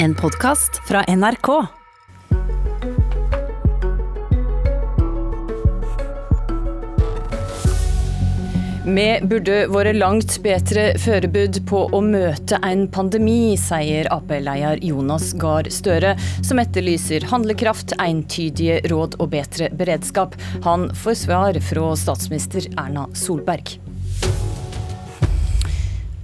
En podkast fra NRK. Vi burde vært langt bedre forberedt på å møte en pandemi, sier Ap-leder Jonas Gahr Støre, som etterlyser handlekraft, entydige råd og bedre beredskap. Han får svar fra statsminister Erna Solberg.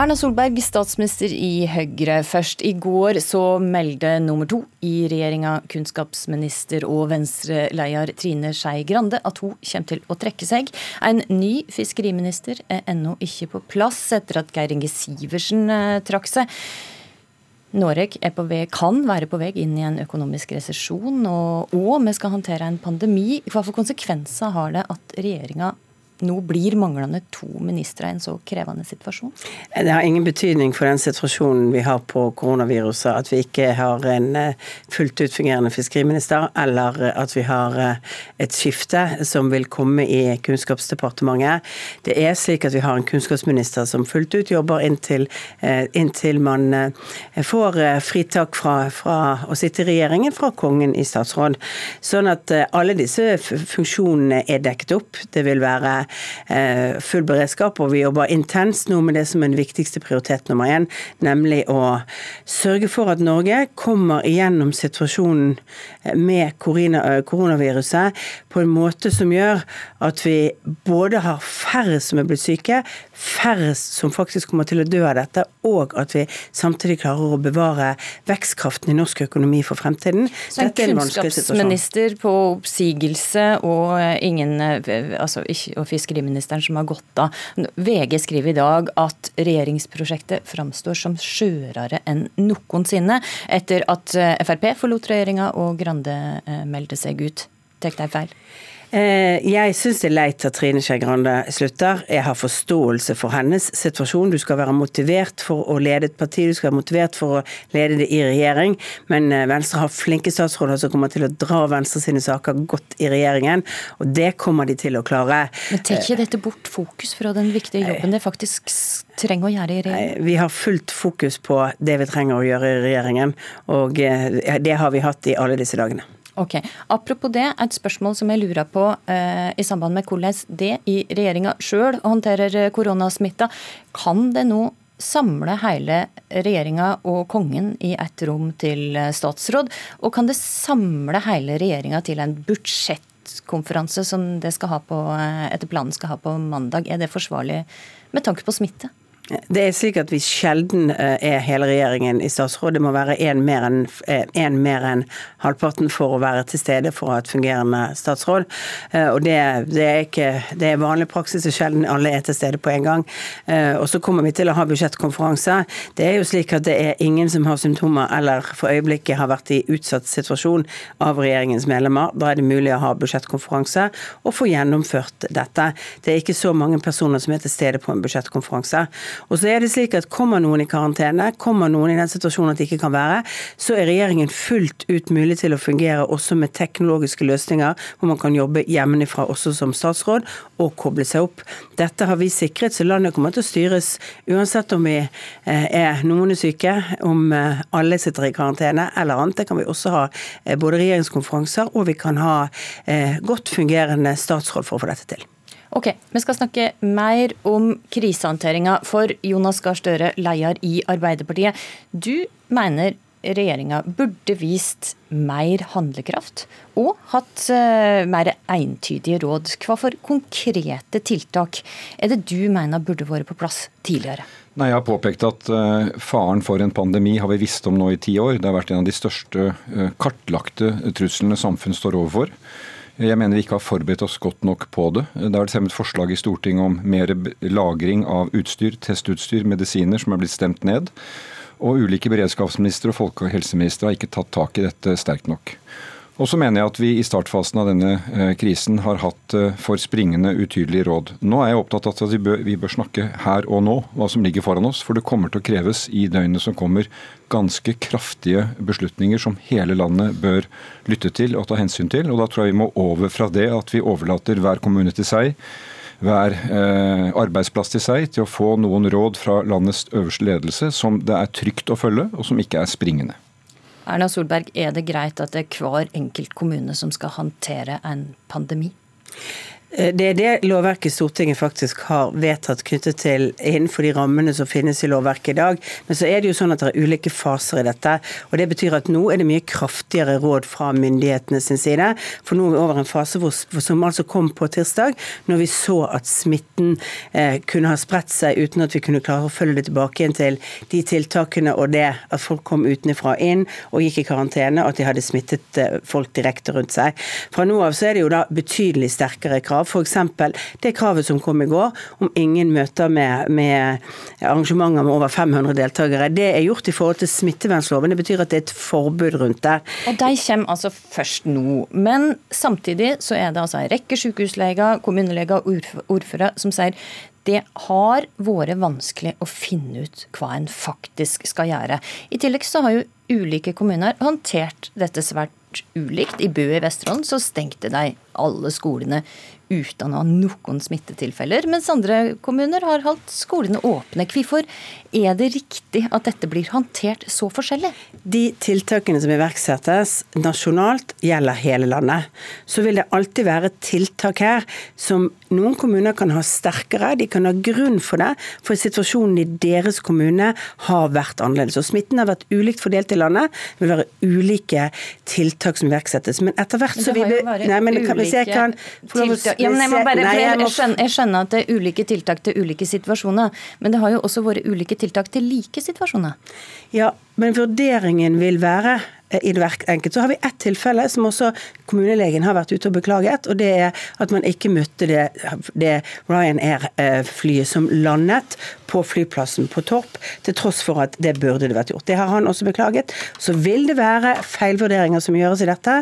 Erna Solberg, statsminister i Høyre først. I går så meldte nummer to i regjeringa, kunnskapsminister og Venstre-leder Trine Skei Grande, at hun kommer til å trekke seg. En ny fiskeriminister er ennå ikke på plass etter at Geir Inge Sivertsen eh, trakk seg. Norge vei, kan være på vei inn i en økonomisk resesjon, og, og vi skal håndtere en pandemi. Hva for konsekvenser har det at regjeringa nå blir manglende to ministre i en så krevende situasjon? Det har ingen betydning for den situasjonen vi har på koronaviruset at vi ikke har en eh, fullt ut fungerende fiskeriminister, eller at vi har eh, et skifte som vil komme i Kunnskapsdepartementet. Det er slik at vi har en kunnskapsminister som fullt ut jobber inntil, eh, inntil man får fritak fra, fra å sitte i regjeringen fra kongen i statsråd. Sånn at alle disse funksjonene er dekket opp. Det vil være Eh, full beredskap, og vi jobber intenst nå med det som er den viktigste prioritet nummer én, nemlig å sørge for at Norge kommer igjennom situasjonen eh, med eh, koronaviruset på en måte som gjør at vi både har færre som er blitt syke, færre som faktisk kommer til å dø av dette, og at vi samtidig klarer å bevare vekstkraften i norsk økonomi for fremtiden. Så en kunnskapsminister på oppsigelse og ingen altså, ikke, fiskeriministeren som har gått av. VG skriver i dag at regjeringsprosjektet framstår som skjørere enn noensinne, etter at eh, Frp forlot regjeringa og Grande eh, meldte seg ut. Tek deg feil? Eh, jeg syns det er leit at Trine Skei Grande slutter. Jeg har forståelse for hennes situasjon. Du skal være motivert for å lede et parti, du skal være motivert for å lede det i regjering. Men eh, Venstre har flinke statsråder som kommer til å dra Venstre sine saker godt i regjeringen, og det kommer de til å klare. Men tar ikke dette bort fokus fra den viktige jobben det faktisk trenger å gjøre i regjeringen? Vi har fullt fokus på det vi trenger å gjøre i regjeringen, og eh, det har vi hatt i alle disse dagene. Ok, Apropos det, et spørsmål som jeg lurer på eh, i samband med hvordan det i regjeringa sjøl håndterer eh, koronasmitta. Kan det nå samle hele regjeringa og kongen i ett rom til eh, statsråd? Og kan det samle hele regjeringa til en budsjettkonferanse som det skal ha på, eh, etter planen skal ha på mandag? Er det forsvarlig med tanke på smitte? Det er slik at vi sjelden eh, er hele regjeringen i statsråd. Det må være én mer enn en mer enn halvparten for å være til stede for å ha et fungerende statsråd. Eh, og det, det, er ikke, det er vanlig praksis og sjelden alle er til stede på en gang. Eh, og så kommer vi til å ha budsjettkonferanse. Det er jo slik at det er ingen som har symptomer eller for øyeblikket har vært i utsatt situasjon av regjeringens medlemmer. Da er det mulig å ha budsjettkonferanse og få gjennomført dette. Det er ikke så mange personer som er til stede på en budsjettkonferanse. Og så er det slik at Kommer noen i karantene, kommer noen i den situasjonen at de ikke kan være, så er regjeringen fullt ut mulig til å fungere også med teknologiske løsninger, hvor man kan jobbe hjemmefra også som statsråd og koble seg opp. Dette har vi sikret, så landet kommer til å styres uansett om vi eh, er noen er syke, om eh, alle sitter i karantene eller annet. Det kan vi også ha eh, både regjeringskonferanser og vi kan ha godt fungerende statsråd for å få dette til. Ok, Vi skal snakke mer om krisehåndteringa for Jonas Gahr Støre, leder i Arbeiderpartiet. Du mener regjeringa burde vist mer handlekraft og hatt uh, mer entydige råd. Hva for konkrete tiltak er det du mener burde vært på plass tidligere? Nei, Jeg har påpekt at uh, faren for en pandemi har vi visst om nå i ti år. Det har vært en av de største uh, kartlagte truslene samfunnet står overfor. Jeg mener vi ikke har forberedt oss godt nok på det. Det har vært fremmet forslag i Stortinget om mer lagring av utstyr, testutstyr, medisiner, som er blitt stemt ned. Og ulike beredskapsministre og folkehelseministre har ikke tatt tak i dette sterkt nok. Og så mener jeg at vi i startfasen av denne eh, krisen har hatt eh, for springende, utydelige råd. Nå er jeg opptatt av at vi bør, vi bør snakke her og nå, hva som ligger foran oss. For det kommer til å kreves i døgnet som kommer ganske kraftige beslutninger som hele landet bør lytte til og ta hensyn til. Og da tror jeg vi må over fra det at vi overlater hver kommune til seg hver eh, arbeidsplass til seg til å få noen råd fra landets øverste ledelse som det er trygt å følge, og som ikke er springende. Erna Solberg, er det greit at det er hver enkelt kommune som skal håndtere en pandemi? Eh, det er det lovverket Stortinget faktisk har vedtatt knyttet til innenfor de rammene som finnes i lovverket i dag. Men så er det jo sånn at det er ulike faser i dette. og Det betyr at nå er det mye kraftigere råd fra myndighetene sin side. For nå er vi over en fase hvor, som altså kom på tirsdag, når vi så at smitten eh, kunne ha spredt seg uten at vi kunne klare å følge det tilbake igjen til de tiltakene og det at folk kom utenfra inn og gikk i karantene, og at de hadde smittet eh, folk direkte rundt seg. Fra nå av så er det jo da betydelig sterkere krav krav. F.eks. det kravet som kom i går om ingen møter med, med, arrangementer med over 500 deltakere. Det er gjort i forhold til smittevernloven. Det betyr at det er et forbud rundt det. Og De kommer altså først nå. Men samtidig så er det altså en rekke sykehusleger, kommuneleger og ordførere som sier det har vært vanskelig å finne ut hva en faktisk skal gjøre. I tillegg så har jo ulike kommuner håndtert dette svært ulikt. I Bø i Vesterålen så stengte de alle skolene uten å ha noen smittetilfeller, mens andre kommuner har holdt skolene åpne. Hvorfor er det riktig at dette blir håndtert så forskjellig? De tiltakene som iverksettes nasjonalt, gjelder hele landet. Så vil det alltid være tiltak her som noen kommuner kan ha sterkere, de kan ha grunn for det, for situasjonen i deres kommune har vært annerledes. Og smitten har vært ulikt fordelt i landet. Det vil være ulike tiltak som iverksettes. Men etter hvert så vil det Nei, men kan, hvis jeg kan få lov å ja, jeg, bare, jeg, jeg, skjønner, jeg, skjønner, at det er ulike tiltak til ulike situasjoner, men det har jo også vært ulike tiltak til like situasjoner. Ja, men vurderingen vil være i det enkelt. Så har vi ett tilfelle som også kommunelegen har vært ute og beklaget, og det er at man ikke møtte det, det Ryanair-flyet som landet på flyplassen på Torp, til tross for at det burde det vært gjort. Det har han også beklaget. Så vil det være feilvurderinger som gjøres i dette.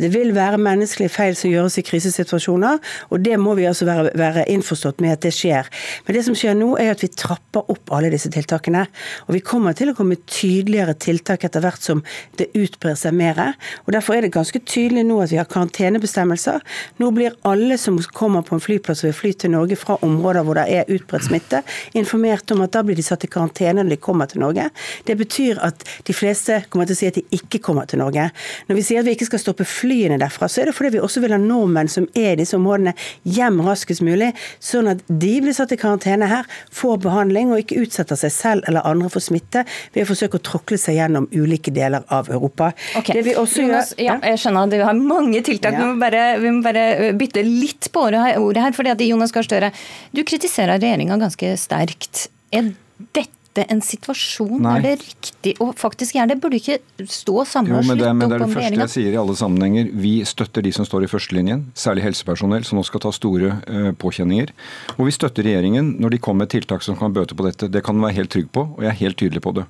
Det vil være menneskelige feil som gjøres i krisesituasjoner, og det må vi altså være, være innforstått med at det skjer. Men det som skjer nå, er at vi trapper opp alle disse tiltakene. Og vi kommer til å komme tydeligere tiltak etter hvert som det utbrer seg mer. Og Derfor er det ganske tydelig nå at vi har karantenebestemmelser. Nå blir alle som kommer på en flyplass og vil fly til Norge fra områder hvor det er utbredt smitte, informert om at da blir de satt i karantene når de kommer til Norge. Det betyr at de fleste kommer til å si at de ikke kommer til Norge. Når vi sier at vi ikke skal stoppe flyene derfra, så er det fordi vi også vil ha nordmenn som er i disse områdene hjem raskest mulig, sånn at de blir satt i karantene her, får behandling og ikke utsetter seg selv eller andre for smitte ved å forsøke å tråkle seg gjennom ulike deler av Europa. Okay. Det vi også Jonas, gjør, ja. ja, jeg skjønner at du har mange tiltak. Ja. Vi, må bare, vi, må bare, bytte litt på ordet her. fordi at Jonas Gahr Støre, du kritiserer regjeringa ganske sterkt. Er dette en situasjon Nei. er det riktig å faktisk gjøre det? Burde ikke stå samla og slutte opp om regjeringa? Det er det første jeg sier i alle sammenhenger. Vi støtter de som står i førstelinjen, særlig helsepersonell som nå skal ta store uh, påkjenninger. Og vi støtter regjeringen når de kommer med tiltak som kan bøte på dette. Det kan du være helt trygg på, og jeg er helt tydelig på det.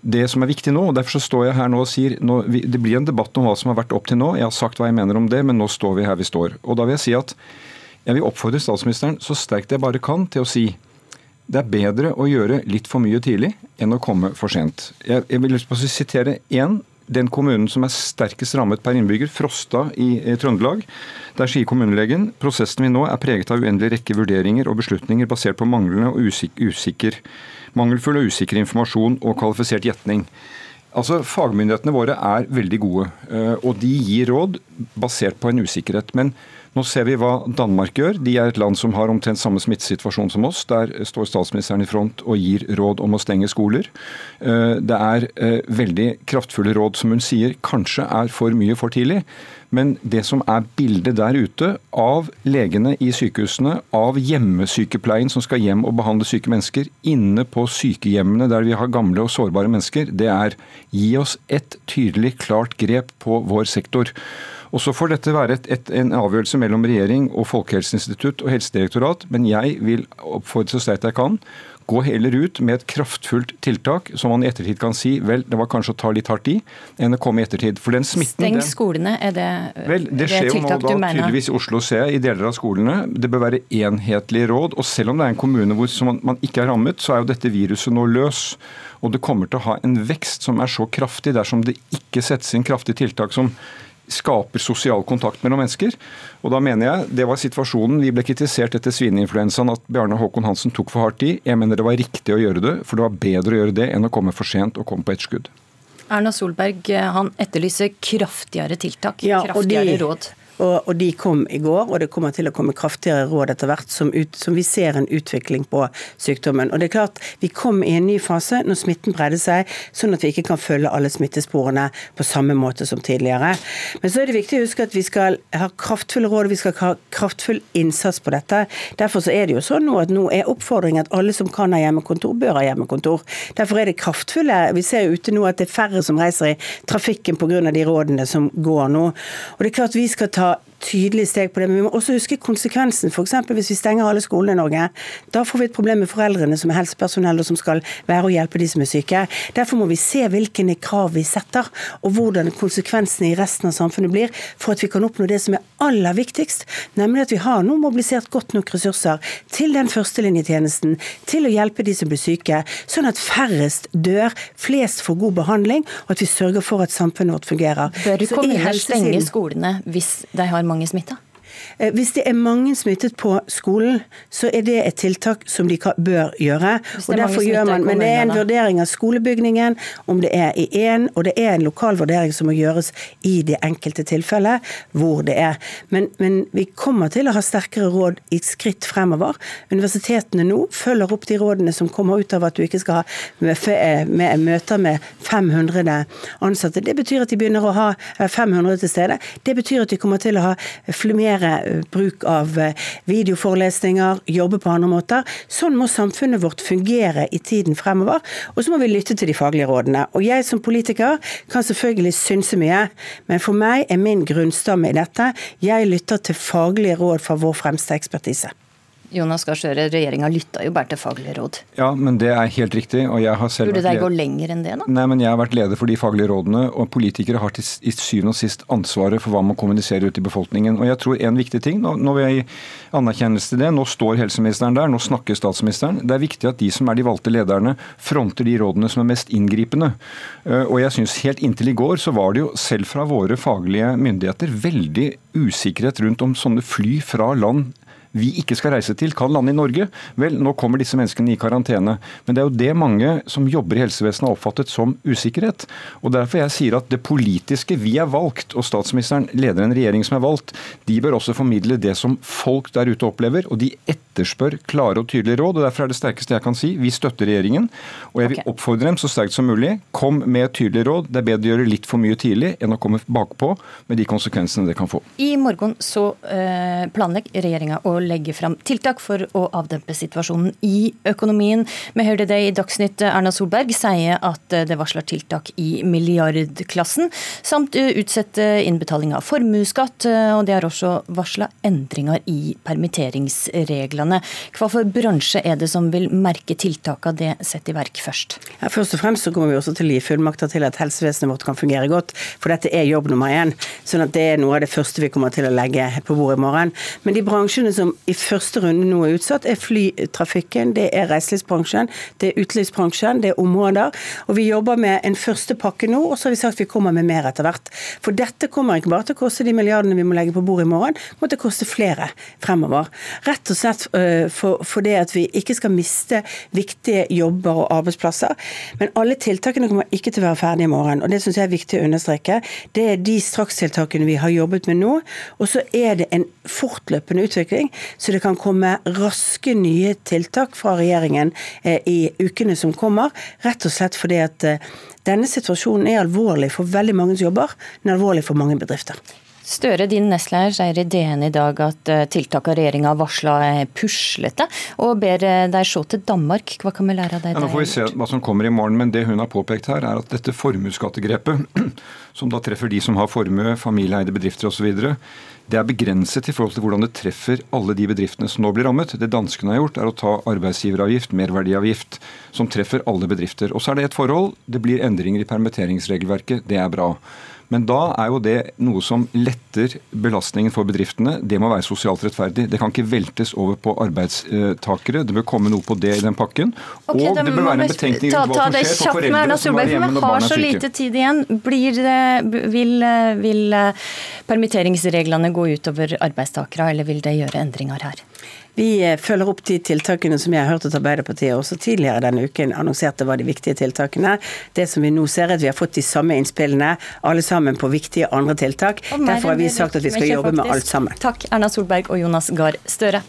Det som er viktig nå, og derfor så står jeg her nå og sier nå, Det blir en debatt om hva som har vært opp til nå. Jeg har sagt hva jeg mener om det, men nå står vi her vi står. Og da vil jeg si at jeg vil oppfordre statsministeren så sterkt jeg bare kan til å si det er bedre å gjøre litt for mye tidlig enn å komme for sent. Jeg, jeg vil lyst på å sitere én. Den kommunen som er sterkest rammet per innbygger, Frosta i, i Trøndelag. Der sier kommunelegen prosessen vi nå er preget av uendelig rekke vurderinger og beslutninger basert på manglende og usik usikker, mangelfull og usikker informasjon og kvalifisert gjetning. Altså, Fagmyndighetene våre er veldig gode, eh, og de gir råd basert på en usikkerhet. Men nå ser vi hva Danmark gjør. De er et land som har omtrent samme smittesituasjon som oss. Der står statsministeren i front og gir råd om å stenge skoler. Eh, det er eh, veldig kraftfulle råd som hun sier kanskje er for mye for tidlig. Men det som er bildet der ute av legene i sykehusene, av hjemmesykepleien som skal hjem og behandle syke mennesker, inne på sykehjemmene der vi har gamle og sårbare mennesker, det er gi oss et tydelig, klart grep på vår sektor. Og Så får dette være et, et, en avgjørelse mellom regjering og Folkehelseinstitutt og Helsedirektorat, men jeg vil oppfordre så sterkt jeg kan gå heller ut med et kraftfullt tiltak som man i ettertid kan si vel, det var kanskje å ta litt hardt i, enn å komme i ettertid. For den smitten Steng skolene, er det, vel, det, det skjer jo nå da tydeligvis i Oslo, ser jeg, i deler av skolene. Det bør være enhetlige råd. Og selv om det er en kommune hvor man, man ikke er rammet, så er jo dette viruset nå løs. Og det kommer til å ha en vekst som er så kraftig dersom det ikke settes inn kraftige tiltak som skaper sosial kontakt mellom mennesker. Og da mener jeg Det var situasjonen. Vi ble kritisert etter svineinfluensaen at Bjarne Håkon Hansen tok for hardt i. Jeg mener det var riktig å gjøre det, for det var bedre å gjøre det enn å komme for sent og komme på etterskudd. skudd. Erna Solberg han etterlyser kraftigere tiltak, ja, kraftigere de, råd. Og, og, de kom i går, og det kommer til å komme kraftigere råd etter hvert som, ut, som, vi ser en utvikling på sykdommen. Og det er klart, Vi kom i en ny fase når smitten bredde seg, sånn at vi ikke kan følge alle smittesporene på samme måte som tidligere. Men så er det viktig å huske at vi skal ha kraftfulle råd, vi skal ha kraftfull innsats på dette. Derfor så er det jo sånn nå at nå er oppfordringen at alle som kan ha hjemmekontor, bør ha hjemmekontor. Derfor er det kraftfulle. Vi ser jo ute nå at det er færre som reiser i trafikken pga. de rådene som går nå. Og det er klart vi skal ta tydelige steg på det. Men vi må også huske konsekvensen. F.eks. hvis vi stenger alle skolene i Norge. Da får vi et problem med foreldrene som er helsepersonell og som skal være og hjelpe de som er syke. Derfor må vi se hvilke krav vi setter, og hvordan konsekvensene i resten av samfunnet blir, for at vi kan oppnå det som er aller viktigst, nemlig at vi har nå mobilisert godt nok ressurser til den førstelinjetjenesten, til å hjelpe de som blir syke, sånn at færrest dør, flest får god behandling, og at vi sørger for at samfunnet vårt fungerer. Bør kommuner stenge skolene hvis de har mange smitta? Eh, hvis det er mange smittet på skolen, så er det et tiltak som de bør gjøre. og derfor gjør man, Men det er en vurdering av skolebygningen, om det er i én, og det er en lokal vurdering som må gjøres i det enkelte tilfellet hvor det er. Men, men vi kommer til å ha sterkere råd i skritt fremover. Universitetene nå følger opp de rådene som kommer ut av at du ikke skal ha med, møter med 500 ansatte. Det betyr at de begynner å ha 500 til stede. Det betyr at de kommer til å ha flere Eh, bruk av videoforelesninger, jobbe på andre måter. Sånn må samfunnet vårt fungere i tiden fremover. Og så må vi lytte til de faglige rådene. Og jeg som politiker kan selvfølgelig synse mye, men for meg er min grunnstamme i dette jeg lytter til faglige råd fra vår fremste ekspertise. Jonas Gahr Støre, regjeringa lytta jo bare til faglige råd. Ja, men det er helt riktig. og jeg har selv Burde det gå lenger enn det, da? Nei, men jeg har vært leder for de faglige rådene, og politikere har til i syvende og sist ansvaret for hva man kommuniserer ut i befolkningen. Og jeg tror en viktig ting, nå, nå vil jeg anerkjennelse til det, nå står helseministeren der, nå snakker statsministeren. Det er viktig at de som er de valgte lederne, fronter de rådene som er mest inngripende. Eh, og jeg synes helt inntil i går så var det jo selv fra våre faglige myndigheter veldig usikkerhet rundt om sånne fly fra land vi ikke skal reise til, kan lande i Norge. Vel, nå kommer disse menneskene i karantene. Men det er jo det mange som jobber i helsevesenet har oppfattet som usikkerhet. Og Derfor jeg sier at det politiske vi er valgt, og statsministeren leder en regjering som er valgt, de bør også formidle det som folk der ute opplever. og de etterspør klare og tydelige råd. og Derfor er det sterkeste jeg kan si, vi støtter regjeringen. Og jeg vil okay. oppfordre dem så sterkt som mulig, kom med tydelige råd. Det er bedre å gjøre litt for mye tidlig enn å komme bakpå med de konsekvensene det kan få. I morgen så øh, planlegger regjeringa å legge fram tiltak for å avdempe situasjonen i økonomien. Vi hørte det i Dagsnytt Erna Solberg sier at det varsler tiltak i milliardklassen, samt utsette innbetaling av formuesskatt. Og det har også varsla endringer i permitteringsreglene. Hva for bransje er det som vil merke tiltakene det setter i verk først? Ja, først og fremst så kommer vi også til å gi fullmakter til at helsevesenet vårt kan fungere godt. For dette er jobb nummer én. sånn at det er noe av det første vi kommer til å legge på bordet i morgen. Men de bransjene som som i første runde nå er utsatt, er flytrafikken, det er reiselivsbransjen, det er utelivsbransjen, det er områder. Og vi jobber med en første pakke nå, og så har vi sagt vi kommer med mer etter hvert. For dette kommer ikke bare til å koste de milliardene vi må legge på bordet i morgen, det kommer til å koste flere fremover. Rett og slett øh, for, for det at vi ikke skal miste viktige jobber og arbeidsplasser. Men alle tiltakene kommer ikke til å være ferdige i morgen, og det syns jeg er viktig å understreke. Det er de strakstiltakene vi har jobbet med nå, og så er det en fortløpende utvikling. Så det kan komme raske nye tiltak fra regjeringen eh, i ukene som kommer. Rett og slett fordi at eh, denne situasjonen er alvorlig for veldig mange som jobber, er alvorlig for mange bedrifter. Støre, din nestleder, sier i DN i dag at eh, tiltakene regjeringa varsla er puslete, og ber deg se til Danmark. Hva kan vi lære av det? Ja, nå får vi se hva som kommer i morgen, men det hun har påpekt her, er at dette formuesskattegrepet, som da treffer de som har formue, familieeide bedrifter osv., det er begrenset i forhold til hvordan det treffer alle de bedriftene som nå blir rammet. Det danskene har gjort, er å ta arbeidsgiveravgift, merverdiavgift, som treffer alle bedrifter. Og så er det et forhold. Det blir endringer i permitteringsregelverket. Det er bra. Men da er jo det noe som letter belastningen for bedriftene. Det må være sosialt rettferdig. Det kan ikke veltes over på arbeidstakere. Det bør komme noe på det i den pakken. Okay, og det bør være en betenkning rundt hva som skjer for foreldre som er hjemme når barna er syke. Vi har så lite tid igjen. Blir, vil, vil permitteringsreglene gå utover arbeidstakere, eller vil det gjøre endringer her? Vi følger opp de tiltakene som jeg har hørt at Arbeiderpartiet også tidligere denne uken annonserte var de viktige tiltakene. Det som vi nå ser, er at vi har fått de samme innspillene, alle sammen på viktige andre tiltak. Derfor har vi sagt at vi skal jobbe med alt sammen. Takk, Erna Solberg og Jonas Gahr Støre.